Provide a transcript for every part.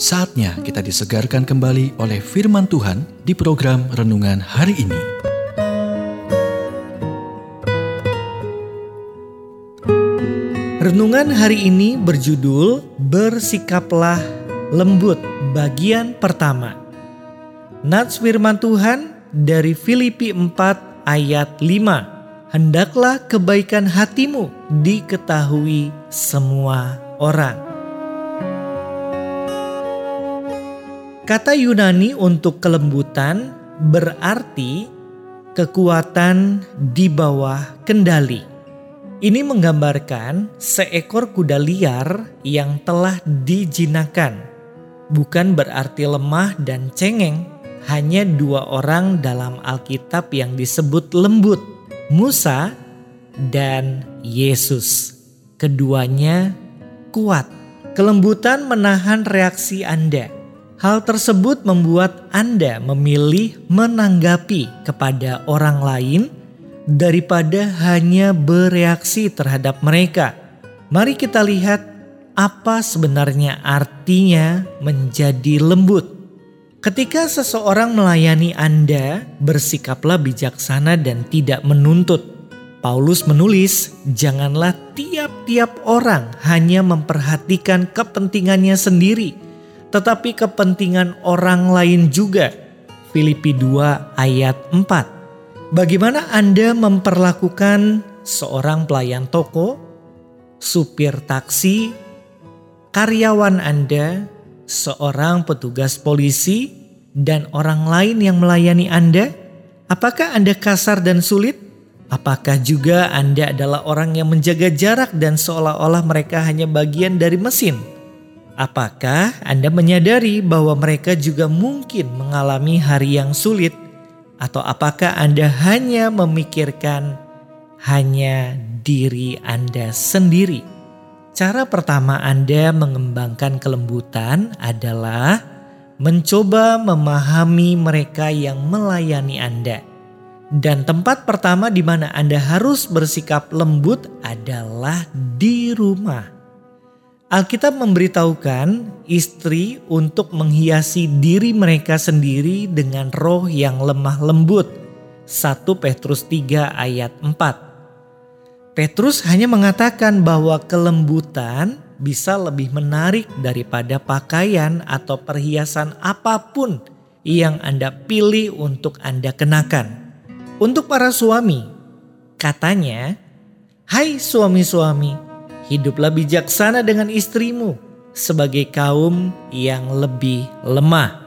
Saatnya kita disegarkan kembali oleh firman Tuhan di program renungan hari ini. Renungan hari ini berjudul Bersikaplah Lembut bagian pertama. Nats firman Tuhan dari Filipi 4 ayat 5. Hendaklah kebaikan hatimu diketahui semua orang. Kata Yunani untuk kelembutan berarti kekuatan di bawah kendali. Ini menggambarkan seekor kuda liar yang telah dijinakan. Bukan berarti lemah dan cengeng, hanya dua orang dalam Alkitab yang disebut lembut, Musa dan Yesus. Keduanya kuat. Kelembutan menahan reaksi Anda Hal tersebut membuat Anda memilih menanggapi kepada orang lain daripada hanya bereaksi terhadap mereka. Mari kita lihat apa sebenarnya artinya menjadi lembut. Ketika seseorang melayani Anda, bersikaplah bijaksana dan tidak menuntut. Paulus menulis, "Janganlah tiap-tiap orang hanya memperhatikan kepentingannya sendiri." Tetapi kepentingan orang lain juga. Filipi 2 ayat 4. Bagaimana Anda memperlakukan seorang pelayan toko, supir taksi, karyawan Anda, seorang petugas polisi, dan orang lain yang melayani Anda? Apakah Anda kasar dan sulit? Apakah juga Anda adalah orang yang menjaga jarak dan seolah-olah mereka hanya bagian dari mesin? Apakah Anda menyadari bahwa mereka juga mungkin mengalami hari yang sulit, atau apakah Anda hanya memikirkan hanya diri Anda sendiri? Cara pertama Anda mengembangkan kelembutan adalah mencoba memahami mereka yang melayani Anda. Dan tempat pertama di mana Anda harus bersikap lembut adalah di rumah. Alkitab memberitahukan istri untuk menghiasi diri mereka sendiri dengan roh yang lemah lembut. 1 Petrus 3 ayat 4. Petrus hanya mengatakan bahwa kelembutan bisa lebih menarik daripada pakaian atau perhiasan apa pun yang Anda pilih untuk Anda kenakan. Untuk para suami, katanya, "Hai suami-suami, hiduplah bijaksana dengan istrimu sebagai kaum yang lebih lemah.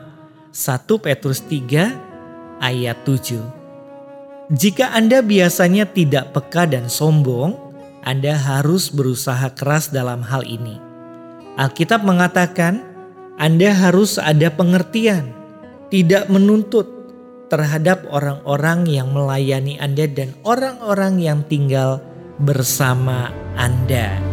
1 Petrus 3 ayat 7 Jika Anda biasanya tidak peka dan sombong, Anda harus berusaha keras dalam hal ini. Alkitab mengatakan, Anda harus ada pengertian, tidak menuntut terhadap orang-orang yang melayani Anda dan orang-orang yang tinggal bersama Anda.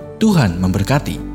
Tuhan memberkati.